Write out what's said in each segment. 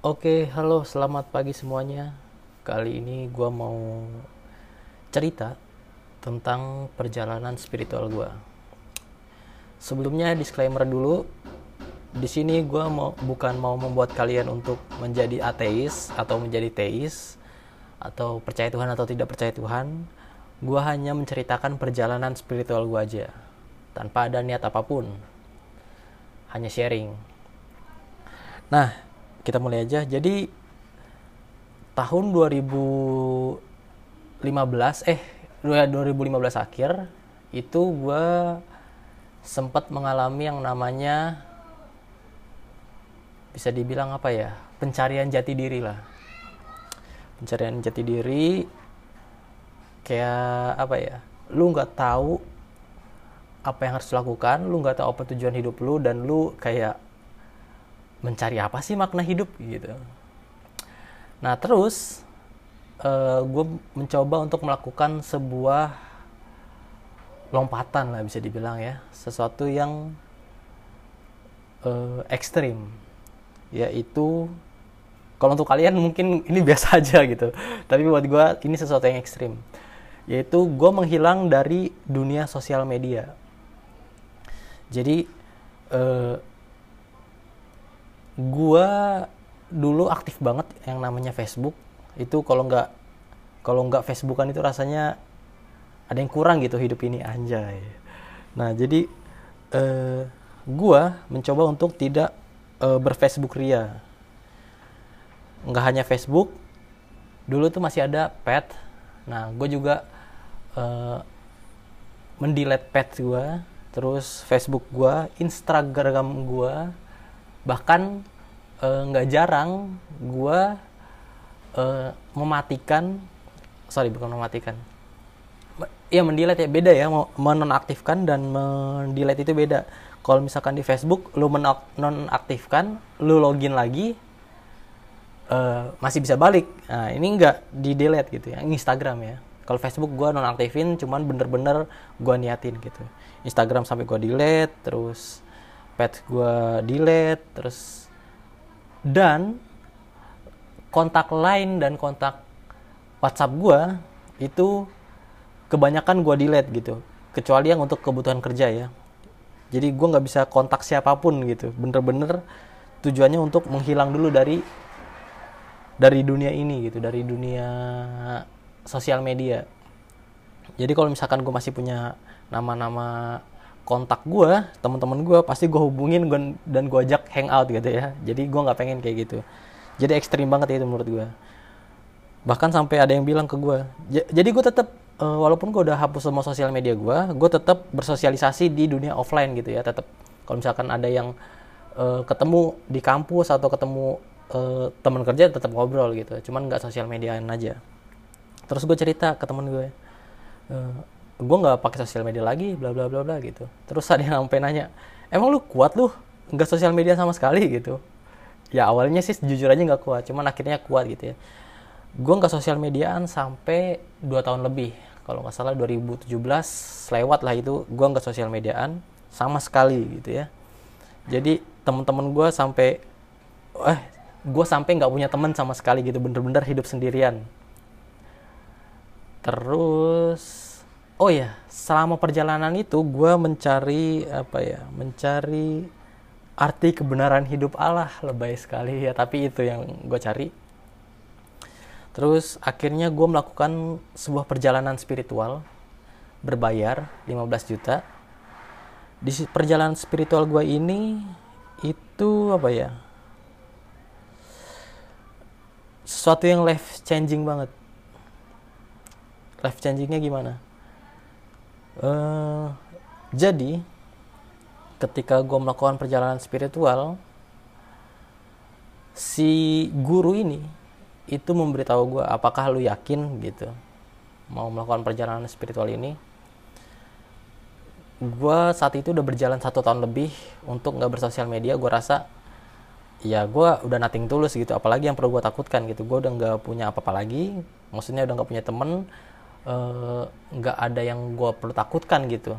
Oke, halo, selamat pagi semuanya. Kali ini gue mau cerita tentang perjalanan spiritual gue. Sebelumnya disclaimer dulu, di sini gue mau bukan mau membuat kalian untuk menjadi ateis atau menjadi teis atau percaya Tuhan atau tidak percaya Tuhan. Gue hanya menceritakan perjalanan spiritual gue aja, tanpa ada niat apa pun. Hanya sharing. Nah, kita mulai aja. Jadi tahun 2015 eh 2015 akhir itu gue sempat mengalami yang namanya bisa dibilang apa ya pencarian jati diri lah pencarian jati diri kayak apa ya lu nggak tahu apa yang harus dilakukan lu nggak tahu apa tujuan hidup lu dan lu kayak mencari apa sih makna hidup gitu. Nah terus uh, gue mencoba untuk melakukan sebuah lompatan lah bisa dibilang ya, sesuatu yang uh, ekstrim, yaitu kalau untuk kalian mungkin ini biasa aja gitu, tapi buat gue ini sesuatu yang ekstrim, yaitu gue menghilang dari dunia sosial media. Jadi uh, gua dulu aktif banget yang namanya Facebook. Itu kalau nggak kalau nggak Facebookan itu rasanya ada yang kurang gitu hidup ini anjay. Nah jadi eh, gua mencoba untuk tidak eh, berFacebook ria. Nggak hanya Facebook dulu tuh masih ada pet. Nah gue juga eh, mendelete pet gue terus Facebook gue Instagram gue bahkan nggak uh, jarang gue uh, mematikan sorry bukan mematikan. Ya mendelete ya beda ya menonaktifkan dan mendelete itu beda. Kalau misalkan di Facebook lu menonaktifkan lu login lagi uh, masih bisa balik. Nah ini nggak di delete gitu ya Instagram ya. Kalau Facebook gue nonaktifin cuman bener-bener gue niatin gitu. Instagram sampai gue delete terus pet gue delete terus dan kontak lain dan kontak WhatsApp gue itu kebanyakan gue delete gitu. Kecuali yang untuk kebutuhan kerja ya. Jadi gue nggak bisa kontak siapa pun gitu. Bener-bener tujuannya untuk menghilang dulu dari dari dunia ini gitu. Dari dunia sosial media. Jadi kalau misalkan gue masih punya nama-nama kontak gue teman-teman gue pasti gue hubungin gua, dan gue ajak hangout gitu ya. Jadi gue nggak pengen kayak gitu. Jadi ekstrim banget itu menurut gue bahkan sampai ada yang bilang ke gue jadi gue tetap uh, eh, walaupun gue udah hapus semua sosial media gue gue tetap bersosialisasi di dunia offline gitu ya tetap kalau misalkan ada yang uh, ketemu di kampus atau ketemu uh, teman kerja tetap ngobrol gitu. Cuman nggak sosial mediaan aja. Terus gue cerita ke temen gue uh, gue nggak pakai sosial media lagi bla bla bla bla gitu. Terus ada yang sampai nanya emang lu kuat lu? Nggak sosial media sama sekali gitu. Ya awalnya sih jujur aja nggak kuat cuman akhirnya kuat gitu ya. Gue nggak sosial mediaan sampai 2 tahun lebih. Kalau nggak salah 2017 lewat lah itu gue nggak sosial mediaan sama sekali gitu ya. Jadi teman-teman gue sampai eh gue sampai nggak punya teman sama sekali gitu bener-bener hidup sendirian. Terus oh ya selama perjalanan itu gue mencari apa ya mencari arti kebenaran hidup Allah lebay sekali. Ya tapi itu yang gue cari. Terus akhirnya gue melakukan sebuah perjalanan spiritual berbayar 15 juta. Di perjalanan spiritual gue ini itu apa ya sesuatu yang life changing banget. Life changingnya gimana Uh, jadi ketika gue melakukan perjalanan spiritual, si guru ini itu memberitahu gue apakah lu yakin? gitu. Mau melakukan perjalanan spiritual ini gue saat itu udah berjalan satu tahun lebih untuk nggak bersosial media. Gue rasa ya gue udah nating tulus gitu. Apalagi yang perlu gue takutkan gitu. Gue udah nggak punya apa-apa lagi. Maksudnya udah nggak punya temen. Eh, nggak uh, ada yang gue perlu takutkan gitu.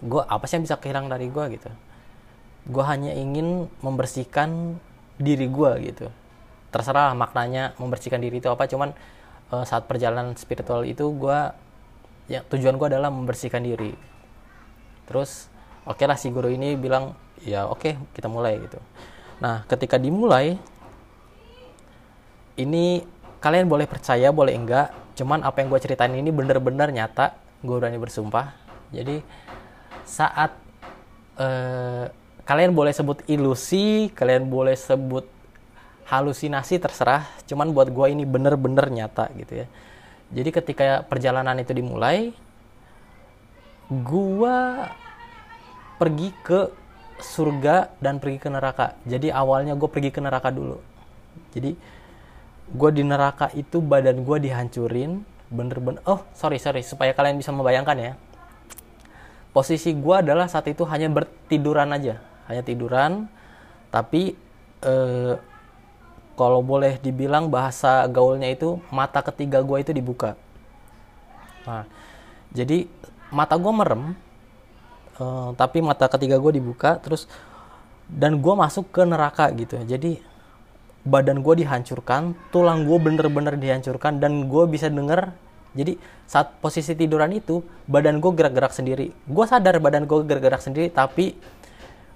Gue apa sih yang bisa kehilangan dari gue gitu? Gue hanya ingin membersihkan diri gue gitu. Terserah maknanya membersihkan diri itu apa cuman uh, saat perjalanan spiritual itu gue ya tujuan gue adalah membersihkan diri. Terus oke okay lah si guru ini bilang ya oke okay, kita mulai gitu. Nah ketika dimulai ini kalian boleh percaya boleh enggak cuman apa yang gue ceritain ini bener-bener nyata. Gue berani bersumpah. Jadi saat uh, kalian boleh sebut ilusi kalian boleh sebut halusinasi terserah. Cuman buat gue ini bener-bener nyata gitu ya. Jadi ketika perjalanan itu dimulai gue pergi ke surga dan pergi ke neraka. Jadi awalnya gue pergi ke neraka dulu. Jadi gue di neraka itu badan gue dihancurin bener-bener oh sorry sorry supaya kalian bisa membayangkan ya. Posisi gue adalah saat itu hanya bertiduran aja hanya tiduran. Tapi eh, kalau boleh dibilang bahasa gaulnya itu mata ketiga gue itu dibuka. Nah jadi mata gue merem eh, tapi mata ketiga gue dibuka terus dan gue masuk ke neraka gitu. Jadi badan gue dihancurkan, tulang gue bener-bener dihancurkan, dan gue bisa denger. Jadi saat posisi tiduran itu, badan gue gerak-gerak sendiri. Gue sadar badan gue gerak-gerak sendiri, tapi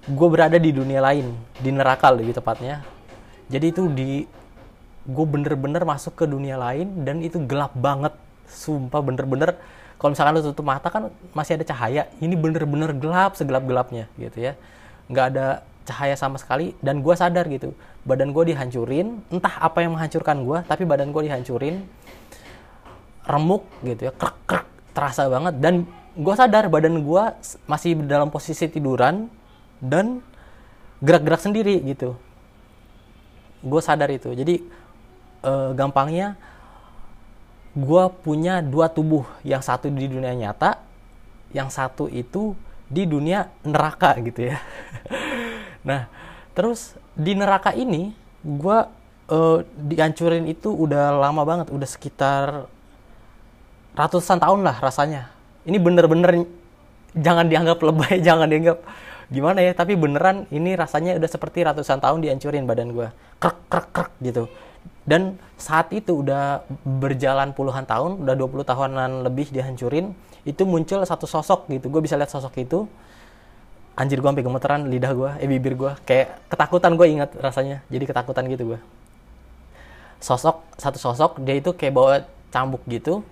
gue berada di dunia lain, di neraka lebih tepatnya. Jadi itu di gue bener-bener masuk ke dunia lain dan itu gelap banget, sumpah bener-bener. Kalau misalkan lu tutup mata kan masih ada cahaya, ini bener-bener gelap segelap-gelapnya gitu ya. Nggak ada cahaya sama sekali dan gue sadar gitu. Badan gue dihancurin entah apa yang menghancurkan gue tapi badan gue dihancurin remuk gitu ya krek krek terasa banget. Dan gue sadar badan gue masih dalam posisi tiduran dan gerak-gerak sendiri gitu. Gue sadar itu. Jadi e, gampangnya gue punya dua tubuh. Yang satu di dunia nyata yang satu itu di dunia neraka gitu ya Nah, terus di neraka ini gue uh, dihancurin itu udah lama banget, udah sekitar ratusan tahun lah rasanya. Ini bener-bener jangan dianggap lebay, jangan dianggap gimana ya, tapi beneran ini rasanya udah seperti ratusan tahun dihancurin badan gue. Krek krek krek gitu. Dan saat itu udah berjalan puluhan tahun, udah 20 tahunan lebih dihancurin, itu muncul satu sosok gitu. Gue bisa lihat sosok itu anjir gue sampai gemeteran lidah gue eh bibir gue kayak ketakutan gue ingat rasanya. Jadi ketakutan gitu gue sosok satu sosok dia itu kayak bawa cambuk gitu.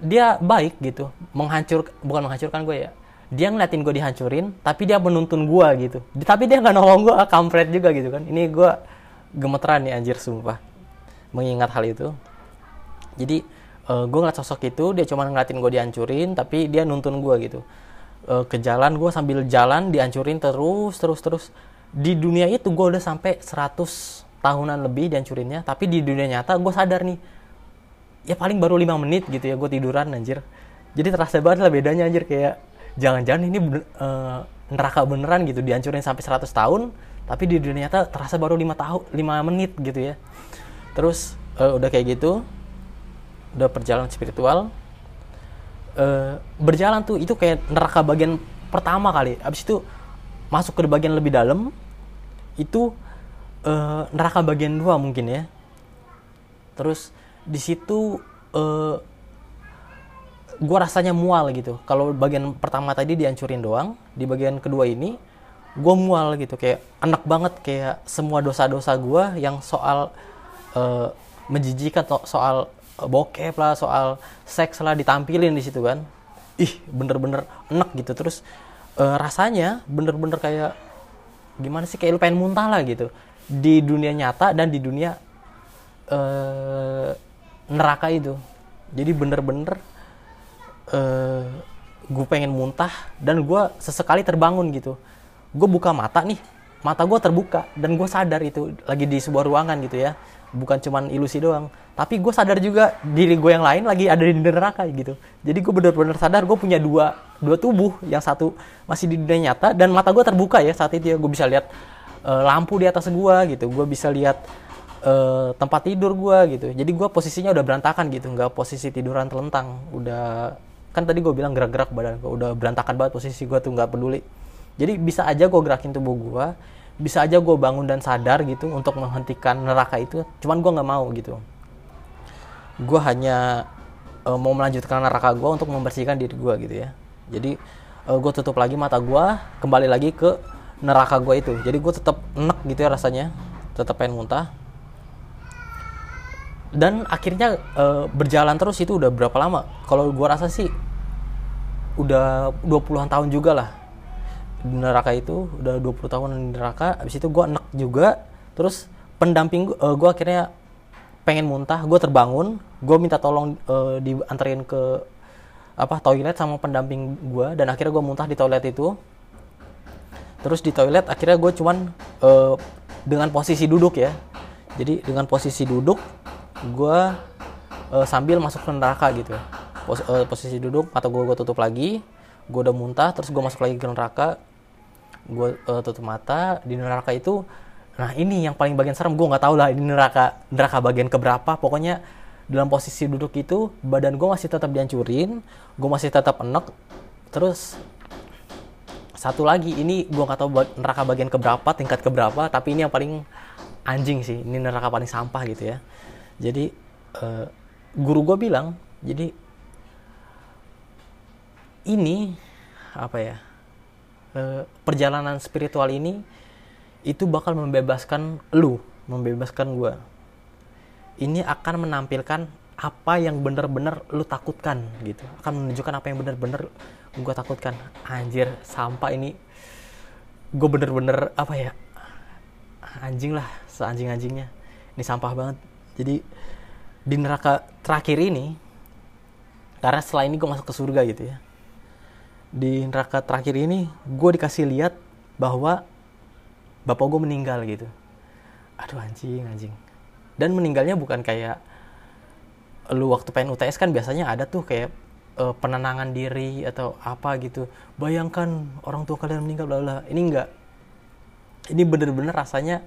Dia baik gitu. Menghancur bukan menghancurkan gue ya. Dia ngeliatin gue dihancurin tapi dia menuntun gue gitu. Tapi dia nggak nolong gue kampret juga gitu kan. Ini gue gemeteran nih anjir sumpah. Mengingat hal itu. Jadi uh, eh, gue ngeliat sosok itu dia cuma ngeliatin gue dihancurin tapi dia nuntun gue gitu uh, ke jalan gue sambil jalan dihancurin terus terus terus. Di dunia itu gue udah sampai 100 tahunan lebih dihancurinnya tapi di dunia nyata gue sadar nih ya paling baru lima menit gitu ya gue tiduran anjir. Jadi terasa banget lah bedanya anjir. Kayak jangan-jangan ini uh, neraka beneran gitu dihancurin sampai 100 tahun tapi di dunia nyata terasa baru lima tahun lima menit gitu ya. Terus uh, udah kayak gitu udah perjalanan spiritual uh, berjalan tuh itu kayak neraka bagian pertama kali. Abis itu masuk ke bagian lebih dalam itu uh, neraka bagian dua mungkin ya. Terus di situ uh, gua rasanya mual gitu. Kalau bagian pertama tadi dihancurin doang di bagian kedua ini gue mual gitu. Kayak enak banget kayak semua dosa-dosa gue yang soal uh, menjijikan soal bokep lah soal seks lah ditampilin di situ kan. Ih bener-bener enak gitu. Terus uh, rasanya bener-bener kayak gimana sih kayak lu pengen muntah lah gitu. Di dunia nyata dan di dunia uh, neraka itu. Jadi bener-bener uh, eh, gue pengen muntah dan gue sesekali terbangun gitu. Gue buka mata nih mata gue terbuka dan gue sadar itu lagi di sebuah ruangan gitu ya bukan cuman ilusi doang tapi gue sadar juga diri gue yang lain lagi ada di neraka gitu. Jadi gue bener-bener sadar gue punya dua dua tubuh yang satu masih di dunia nyata dan mata gue terbuka ya saat itu ya. Gue bisa lihat uh, lampu di atas gue gitu gue bisa lihat uh, tempat tidur gue gitu. Jadi gue posisinya udah berantakan gitu nggak posisi tiduran telentang. Udah kan tadi gue bilang gerak-gerak badan gue udah berantakan banget posisi gue tuh nggak peduli. Jadi bisa aja gue gerakin tubuh gue bisa aja gue bangun dan sadar gitu untuk menghentikan neraka itu. Cuman gue nggak mau gitu. Gue hanya uh, mau melanjutkan neraka gue untuk membersihkan diri gue gitu ya. Jadi uh, gue tutup lagi mata gue kembali lagi ke neraka gue itu. Jadi gue tetap enek gitu ya rasanya. Tetap pengen muntah. Dan akhirnya uh, berjalan terus itu udah berapa lama? Kalau gue rasa sih udah 20-an tahun juga lah di neraka itu udah 20 tahun di neraka. Habis itu gue enek juga. Terus pendamping uh, eh, gue akhirnya pengen muntah gue terbangun. Gue minta tolong uh, dianterin ke apa toilet sama pendamping gue dan akhirnya gue muntah di toilet itu. Terus di toilet akhirnya gue cuman uh, dengan posisi duduk ya. Jadi dengan posisi duduk gue uh, sambil masuk ke neraka gitu. Pos, uh, posisi duduk mata gue gue tutup lagi. Gue udah muntah terus gue masuk lagi ke neraka gue uh, tutup mata di neraka itu nah ini yang paling bagian serem. Gue nggak tahu lah ini neraka neraka bagian keberapa. Pokoknya dalam posisi duduk itu badan gue masih tetap dihancurin gue masih tetap enek. Terus satu lagi ini gue nggak tahu neraka bagian keberapa tingkat keberapa tapi ini yang paling anjing sih. Ini neraka paling sampah gitu ya. Jadi uh, guru gue bilang jadi ini apa ya uh, perjalanan spiritual ini itu bakal membebaskan lu membebaskan gue ini akan menampilkan apa yang benar-benar lu takutkan gitu. Akan menunjukkan apa yang benar-benar gue takutkan. Anjir sampah ini gue bener-bener apa ya anjing lah seanjing-anjingnya. Ini sampah banget. Jadi di neraka terakhir ini karena setelah ini gue masuk ke surga gitu ya di neraka terakhir ini gue dikasih lihat bahwa bapak gue meninggal gitu. Aduh anjing anjing. Dan meninggalnya bukan kayak lu waktu pengen UTS kan biasanya ada tuh kayak uh, penenangan diri atau apa gitu. Bayangkan orang tua kalian meninggal bla ini enggak. Ini bener-bener rasanya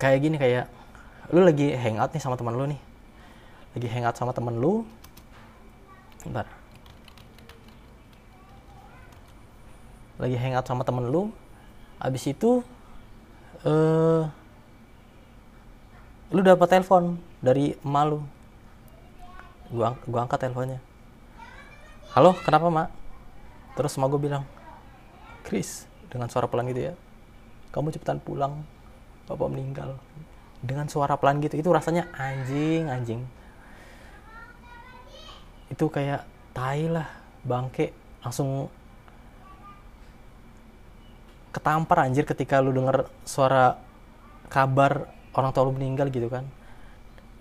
kayak gini kayak lu lagi hangout nih sama teman lu nih. Lagi hangout sama temen lu. Bentar lagi hangout sama temen lu abis itu uh, lu dapat telepon dari emak lu. Gua gua angkat teleponnya. Halo kenapa mak? Terus emak gue bilang Chris dengan suara pelan gitu ya. Kamu cepetan pulang bapak meninggal. Dengan suara pelan gitu itu rasanya anjing anjing. Itu kayak tai lah bangke langsung ketampar anjir ketika lu denger suara kabar orang tua lu meninggal gitu kan.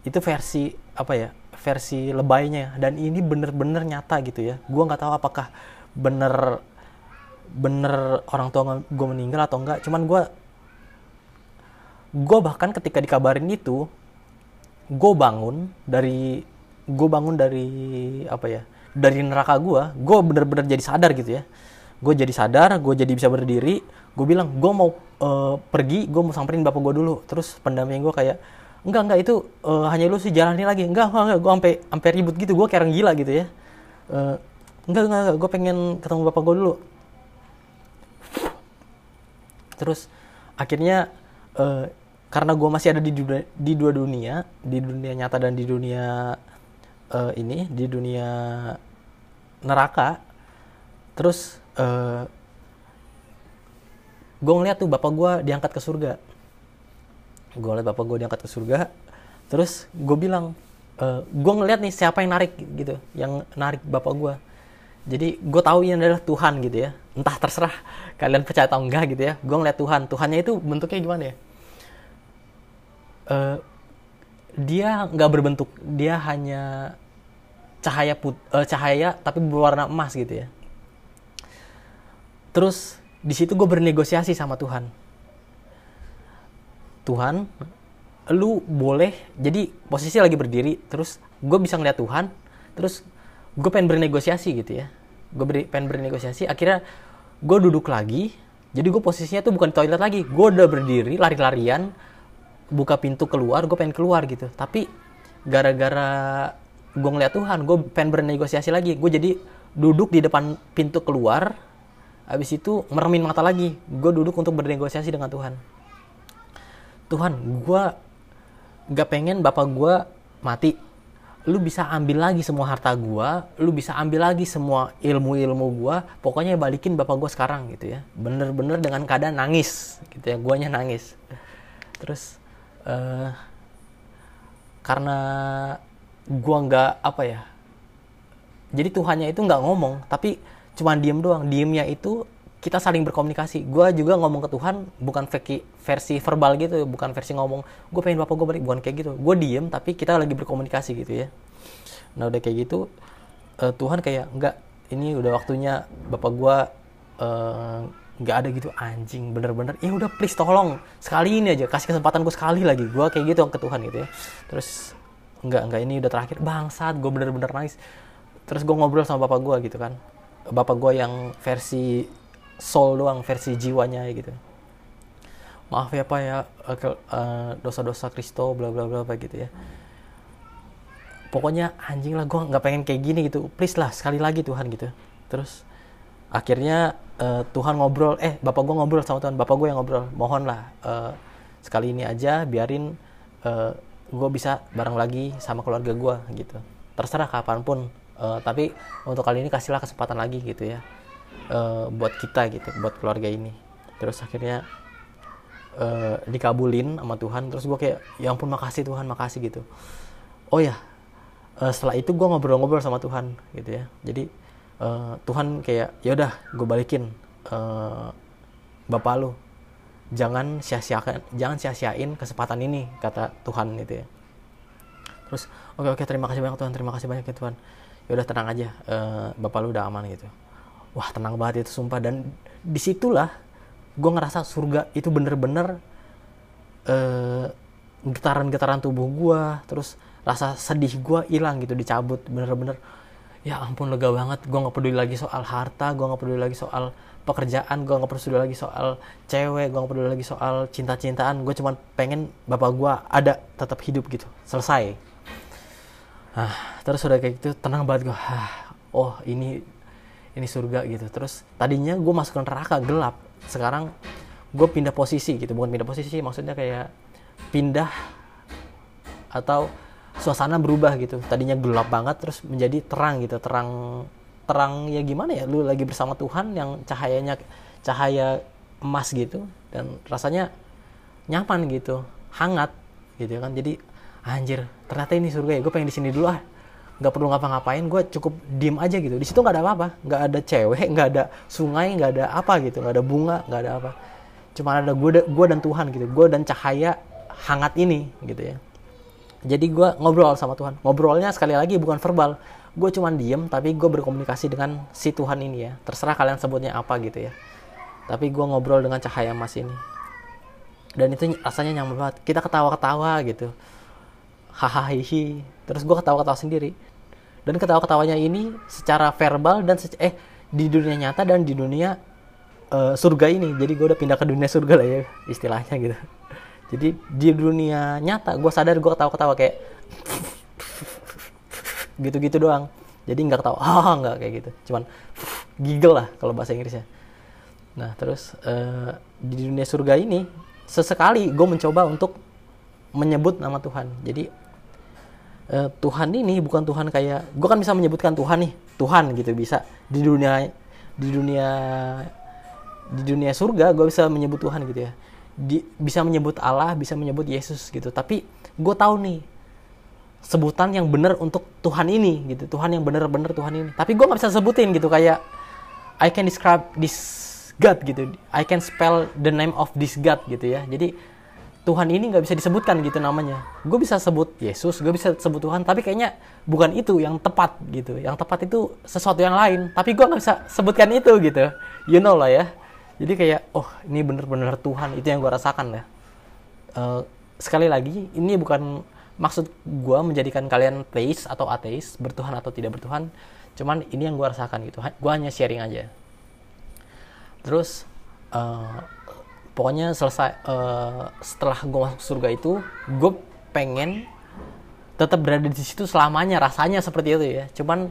Itu versi apa ya versi lebaynya. Dan ini bener-bener nyata gitu ya. Gue nggak tahu apakah bener bener orang tua gue meninggal atau enggak cuman gue gue bahkan ketika dikabarin itu gue bangun dari gue bangun dari apa ya dari neraka gue gue bener-bener jadi sadar gitu ya gue jadi sadar gue jadi bisa berdiri gue bilang gue mau uh, pergi gue mau samperin bapak gue dulu terus pendamping gue kayak enggak enggak itu uh, hanya lu sih jalani lagi enggak enggak, enggak. gue sampai sampai ribut gitu gue kayak orang gila gitu ya uh, enggak enggak, enggak. gue pengen ketemu bapak gue dulu terus akhirnya uh, karena gue masih ada di dunia, di dua dunia di dunia nyata dan di dunia uh, ini di dunia neraka terus uh, eh, gue ngeliat tuh bapak gue diangkat ke surga. Gue ngeliat bapak gue diangkat ke surga terus gue bilang uh, gue ngeliat nih siapa yang narik gitu yang narik bapak gue jadi gue tahu ini adalah Tuhan gitu ya. Entah terserah kalian percaya atau enggak gitu ya. Gue ngeliat Tuhan. Tuhannya itu bentuknya gimana ya? Uh, dia nggak berbentuk. Dia hanya cahaya put uh, cahaya tapi berwarna emas gitu ya terus di situ gue bernegosiasi sama Tuhan. Tuhan lu boleh jadi posisi lagi berdiri terus gue bisa ngeliat Tuhan terus gue pengen bernegosiasi gitu ya. Gue beri, pengen bernegosiasi akhirnya gue duduk lagi jadi gue posisinya tuh bukan di toilet lagi gue udah berdiri lari-larian buka pintu keluar gue pengen keluar gitu. Tapi gara-gara gue ngeliat Tuhan gue pengen bernegosiasi lagi gue jadi duduk di depan pintu keluar Habis itu meremin mata lagi. Gue duduk untuk bernegosiasi dengan Tuhan. Tuhan, gue gak pengen bapak gue mati. Lu bisa ambil lagi semua harta gue, lu bisa ambil lagi semua ilmu-ilmu gue. Pokoknya balikin bapak gue sekarang gitu ya. Bener-bener dengan keadaan nangis gitu ya. Guanya nangis. Terus uh, karena gue nggak apa ya. Jadi Tuhannya itu nggak ngomong, tapi cuma diem doang. Diemnya itu kita saling berkomunikasi. Gue juga ngomong ke Tuhan bukan versi verbal gitu bukan versi ngomong gue pengen bapak gue balik. Bukan kayak gitu. Gue diem tapi kita lagi berkomunikasi gitu ya. Nah udah kayak gitu uh, Tuhan kayak enggak ini udah waktunya bapak gue uh, nggak ada gitu. Anjing bener-bener. Ya udah please tolong sekali ini aja kasih kesempatan gue sekali lagi. Gue kayak gitu ke Tuhan gitu ya. Terus enggak enggak ini udah terakhir. Bangsat gue bener-bener nangis. Terus gue ngobrol sama bapak gue gitu kan bapak gue yang versi soul doang versi jiwanya gitu. Maaf ya pak ya eh, dosa-dosa Kristo bla bla bla gitu ya. Pokoknya anjing lah gue nggak pengen kayak gini gitu. Please lah sekali lagi Tuhan gitu. Terus akhirnya uh, Tuhan ngobrol eh bapak gue ngobrol sama Tuhan bapak gue yang ngobrol. Mohon lah uh, sekali ini aja biarin uh, gue bisa bareng lagi sama keluarga gue gitu. Terserah kapan pun uh, tapi untuk kali ini kasihlah kesempatan lagi gitu ya uh, buat kita gitu buat keluarga ini. Terus akhirnya uh, dikabulin sama Tuhan. Terus gue kayak ya ampun makasih Tuhan makasih gitu. Oh ya uh, setelah itu gue ngobrol-ngobrol sama Tuhan gitu ya. Jadi uh, Tuhan kayak ya udah gue balikin uh, bapak lu. Jangan sia-siakan jangan sia-siain kesempatan ini kata Tuhan gitu ya. Terus oke okay, oke okay, terima kasih banyak Tuhan. Terima kasih banyak ya Tuhan ya udah tenang aja uh, bapak lu udah aman gitu. Wah tenang banget itu sumpah. Dan di situlah gue ngerasa surga itu bener-bener uh, getaran-getaran tubuh gue terus rasa sedih gue hilang gitu dicabut bener-bener. Ya ampun lega banget. Gue nggak peduli lagi soal harta gue nggak peduli lagi soal pekerjaan gue nggak peduli lagi soal cewek gue nggak peduli lagi soal cinta-cintaan. Gue cuma pengen bapak gue ada tetap hidup gitu. Selesai ah terus udah kayak gitu tenang banget gue ah, oh ini ini surga gitu. Terus tadinya gue masuk ke neraka gelap. Sekarang gue pindah posisi gitu bukan pindah posisi maksudnya kayak pindah atau suasana berubah gitu. Tadinya gelap banget terus menjadi terang gitu terang terang ya gimana ya lu lagi bersama Tuhan yang cahayanya cahaya emas gitu dan rasanya nyaman gitu hangat gitu kan. Jadi anjir ternyata ini surga ya gue pengen di sini dulu ah. Nggak perlu ngapa-ngapain gue cukup diem aja gitu. Di situ nggak ada apa-apa. Nggak ada cewek nggak ada sungai nggak ada apa gitu. Nggak ada bunga nggak ada apa. Cuma ada gue gue dan Tuhan gitu. Gue dan cahaya hangat ini gitu ya. Jadi gue ngobrol sama Tuhan. Ngobrolnya sekali lagi bukan verbal. Gue cuma diem tapi gue berkomunikasi dengan si Tuhan ini ya. Terserah kalian sebutnya apa gitu ya. Tapi gue ngobrol dengan cahaya emas ini. Dan itu rasanya nyaman banget. Kita ketawa-ketawa gitu hahaha terus gue ketawa-ketawa sendiri. Dan ketawa-ketawanya ini secara verbal dan secara, eh di dunia nyata dan di dunia uh, surga ini. Jadi gue udah pindah ke dunia surga lah ya istilahnya gitu. Jadi di dunia nyata gue sadar gue ketawa-ketawa kayak gitu-gitu doang. Jadi nggak ketawa ah nggak kayak gitu. Cuman giggle lah kalau bahasa Inggrisnya. Nah terus uh, di dunia surga ini sesekali gue mencoba untuk menyebut nama Tuhan. Jadi uh, Tuhan ini bukan Tuhan kayak gue kan bisa menyebutkan Tuhan nih Tuhan gitu bisa. Di dunia di dunia di dunia surga gue bisa menyebut Tuhan gitu ya. Di, bisa menyebut Allah bisa menyebut Yesus gitu. Tapi gue tahu nih sebutan yang benar untuk Tuhan ini gitu. Tuhan yang benar-benar Tuhan ini. Tapi gue nggak bisa sebutin gitu kayak I can describe this God gitu. I can spell the name of this God gitu ya. Jadi Tuhan ini nggak bisa disebutkan gitu namanya. Gue bisa sebut Yesus, gue bisa sebut Tuhan, tapi kayaknya bukan itu yang tepat gitu. Yang tepat itu sesuatu yang lain, tapi gue nggak bisa sebutkan itu gitu. You know lah ya. Jadi kayak, oh ini bener-bener Tuhan, itu yang gue rasakan ya. Uh, sekali lagi, ini bukan maksud gue menjadikan kalian teis atau ateis, bertuhan atau tidak bertuhan. Cuman ini yang gue rasakan gitu. Gue hanya sharing aja. Terus, uh, pokoknya selesai uh, setelah gue masuk surga itu gue pengen tetap berada di situ selamanya rasanya seperti itu ya. Cuman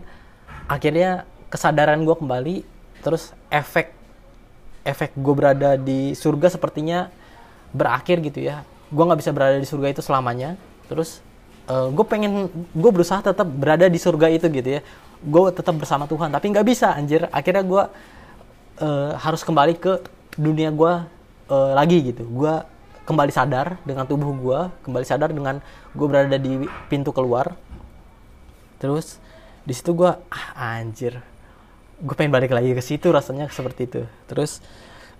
akhirnya kesadaran gue kembali terus efek efek gue berada di surga sepertinya berakhir gitu ya. Gue nggak bisa berada di surga itu selamanya. Terus uh, gue pengen gue berusaha tetap berada di surga itu gitu ya. Gue tetap bersama Tuhan tapi nggak bisa anjir. Akhirnya gue uh, harus kembali ke dunia gue uh, lagi gitu. Gue kembali sadar dengan tubuh gue kembali sadar dengan gue berada di pintu keluar. Terus di situ gue ah anjir. Gue pengen balik lagi ke situ rasanya seperti itu. Terus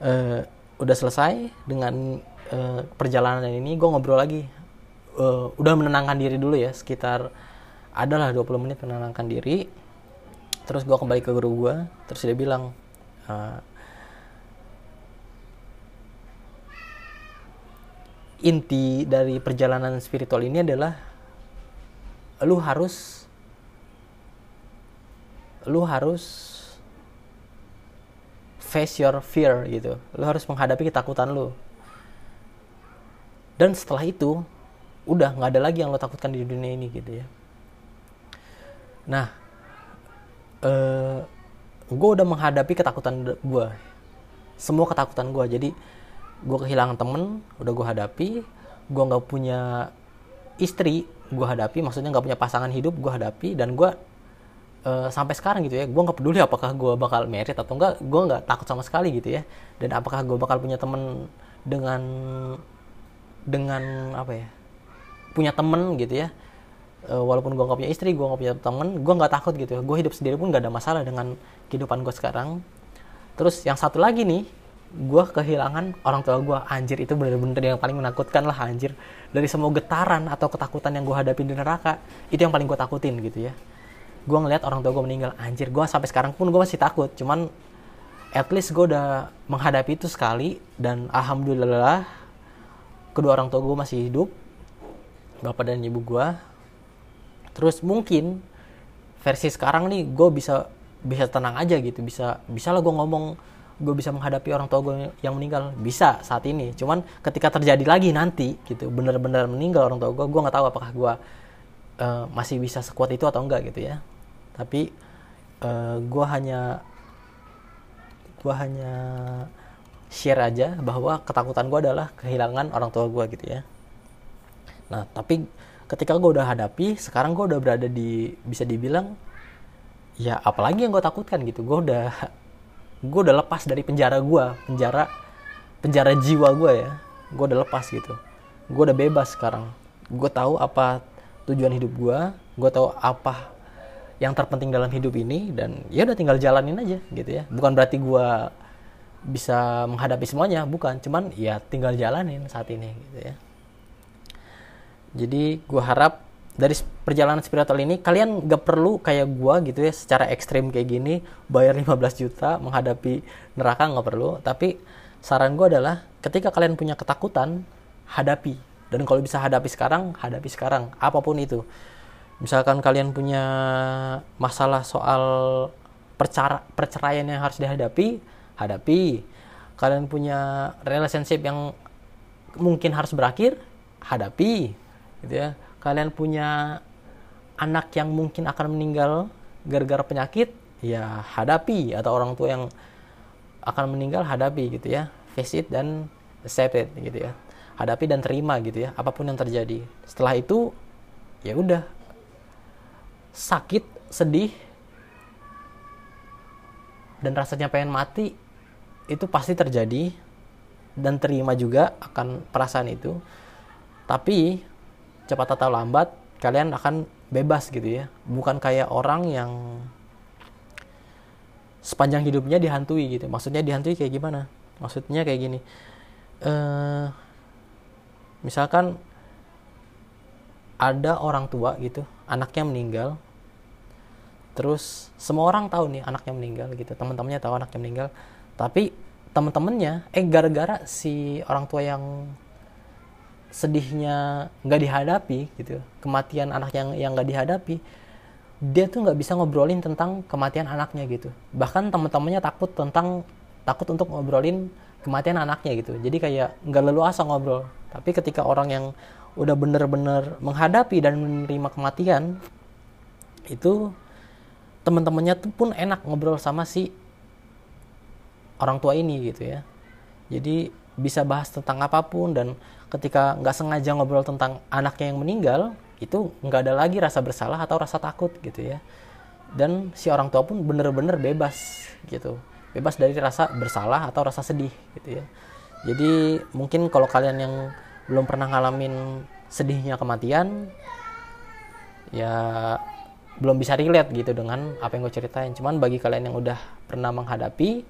uh, udah selesai dengan uh, perjalanan ini gue ngobrol lagi. Uh, udah menenangkan diri dulu ya sekitar adalah 20 menit menenangkan diri. Terus gue kembali ke guru gue terus dia bilang inti dari perjalanan spiritual ini adalah lu harus lu harus face your fear gitu. Lo harus menghadapi ketakutan lo dan setelah itu udah nggak ada lagi yang lo takutkan di dunia ini gitu ya. Nah eh, gue udah menghadapi ketakutan gue semua ketakutan gue jadi gue kehilangan temen udah gue hadapi. Gue nggak punya istri gue hadapi. Maksudnya nggak punya pasangan hidup gue hadapi. Dan gue uh, sampai sekarang gitu ya gue nggak peduli apakah gue bakal merit atau enggak gue nggak takut sama sekali gitu ya. Dan apakah gue bakal punya temen dengan dengan apa ya punya temen gitu ya. Uh, walaupun gue nggak punya istri gue nggak punya temen gue nggak takut gitu ya. Gue hidup sendiri pun nggak ada masalah dengan kehidupan gue sekarang. Terus yang satu lagi nih gue kehilangan orang tua gue anjir itu bener-bener yang paling menakutkan lah anjir. Dari semua getaran atau ketakutan yang gue hadapi di neraka itu yang paling gue takutin gitu ya. Gue ngeliat orang tua gue meninggal. Anjir gue sampai sekarang pun gue masih takut. Cuman at least gue udah menghadapi itu sekali dan alhamdulillah kedua orang tua gue masih hidup bapak dan ibu gue terus mungkin versi sekarang nih gue bisa bisa tenang aja gitu. Bisa bisa lah gue ngomong gue bisa menghadapi orang tua gue yang meninggal. Bisa saat ini. Cuman ketika terjadi lagi nanti gitu bener-bener meninggal orang tua gue gue nggak tahu apakah gue uh, masih bisa sekuat itu atau enggak gitu ya. Tapi uh, eh, gue hanya gue hanya share aja bahwa ketakutan gue adalah kehilangan orang tua gue gitu ya. Nah tapi ketika gue udah hadapi sekarang gue udah berada di bisa dibilang ya apalagi yang gue takutkan gitu. Gue udah gue udah lepas dari penjara gue penjara penjara jiwa gue ya. Gue udah lepas gitu. Gue udah bebas sekarang. Gue tahu apa tujuan hidup gue gue tahu apa yang terpenting dalam hidup ini dan ya udah tinggal jalanin aja gitu ya. Bukan berarti gue bisa menghadapi semuanya bukan. Cuman ya tinggal jalanin saat ini gitu ya. Jadi gue harap dari perjalanan spiritual ini kalian gak perlu kayak gue gitu ya secara ekstrim kayak gini bayar 15 juta menghadapi neraka nggak perlu tapi saran gue adalah ketika kalian punya ketakutan hadapi dan kalau bisa hadapi sekarang hadapi sekarang apa pun itu misalkan kalian punya masalah soal percara, perceraian yang harus dihadapi, hadapi. Kalian punya relationship yang mungkin harus berakhir, hadapi. Gitu ya. Kalian punya anak yang mungkin akan meninggal gara-gara penyakit, ya hadapi atau orang tua yang akan meninggal hadapi gitu ya. Face it dan accept it gitu ya. Hadapi dan terima gitu ya, apa pun yang terjadi. Setelah itu ya udah sakit, sedih, dan rasanya pengen mati itu pasti terjadi dan terima juga akan perasaan itu. Tapi cepat atau lambat kalian akan bebas gitu ya. Bukan kayak orang yang sepanjang hidupnya dihantui gitu. Maksudnya dihantui kayak gimana? Maksudnya kayak gini. Uh, misalkan ada orang tua gitu anaknya meninggal terus semua orang tahu nih anaknya meninggal gitu teman-temannya tahu anaknya meninggal tapi teman-temannya eh gara-gara si orang tua yang sedihnya nggak dihadapi gitu kematian anak yang yang nggak dihadapi dia tuh nggak bisa ngobrolin tentang kematian anaknya gitu. Bahkan teman-temannya takut tentang takut untuk ngobrolin kematian anaknya gitu. Jadi kayak nggak leluasa ngobrol. Tapi ketika orang yang udah bener-bener menghadapi dan menerima kematian itu teman-temannya tuh pun enak ngobrol sama si orang tua ini gitu ya. Jadi bisa bahas tentang apa pun dan ketika nggak sengaja ngobrol tentang anaknya yang meninggal itu nggak ada lagi rasa bersalah atau rasa takut gitu ya. Dan si orang tua pun bener-bener bebas gitu. Bebas dari rasa bersalah atau rasa sedih gitu ya. Jadi mungkin kalau kalian yang belum pernah ngalamin sedihnya kematian ya belum bisa relate gitu dengan apa yang gue ceritain. Cuman bagi kalian yang udah pernah menghadapi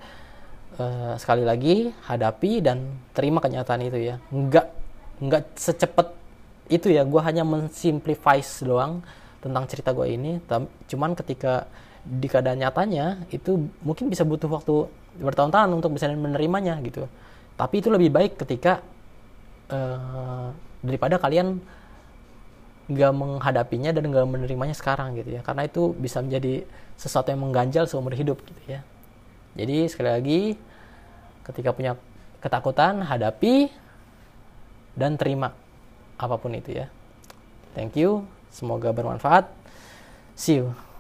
uh, sekali lagi hadapi dan terima kenyataan itu ya. Nggak nggak secepat itu ya. Gue hanya mensimplify doang tentang cerita gue ini. Cuman ketika di keadaan nyatanya itu mungkin bisa butuh waktu bertahun-tahun untuk bisa menerimanya gitu. Tapi itu lebih baik ketika uh, daripada kalian nggak menghadapinya dan nggak menerimanya sekarang gitu ya. Karena itu bisa menjadi sesuatu yang mengganjal seumur hidup gitu ya. Jadi sekali lagi ketika punya ketakutan hadapi dan terima apa pun itu ya. Thank you. Semoga bermanfaat. See you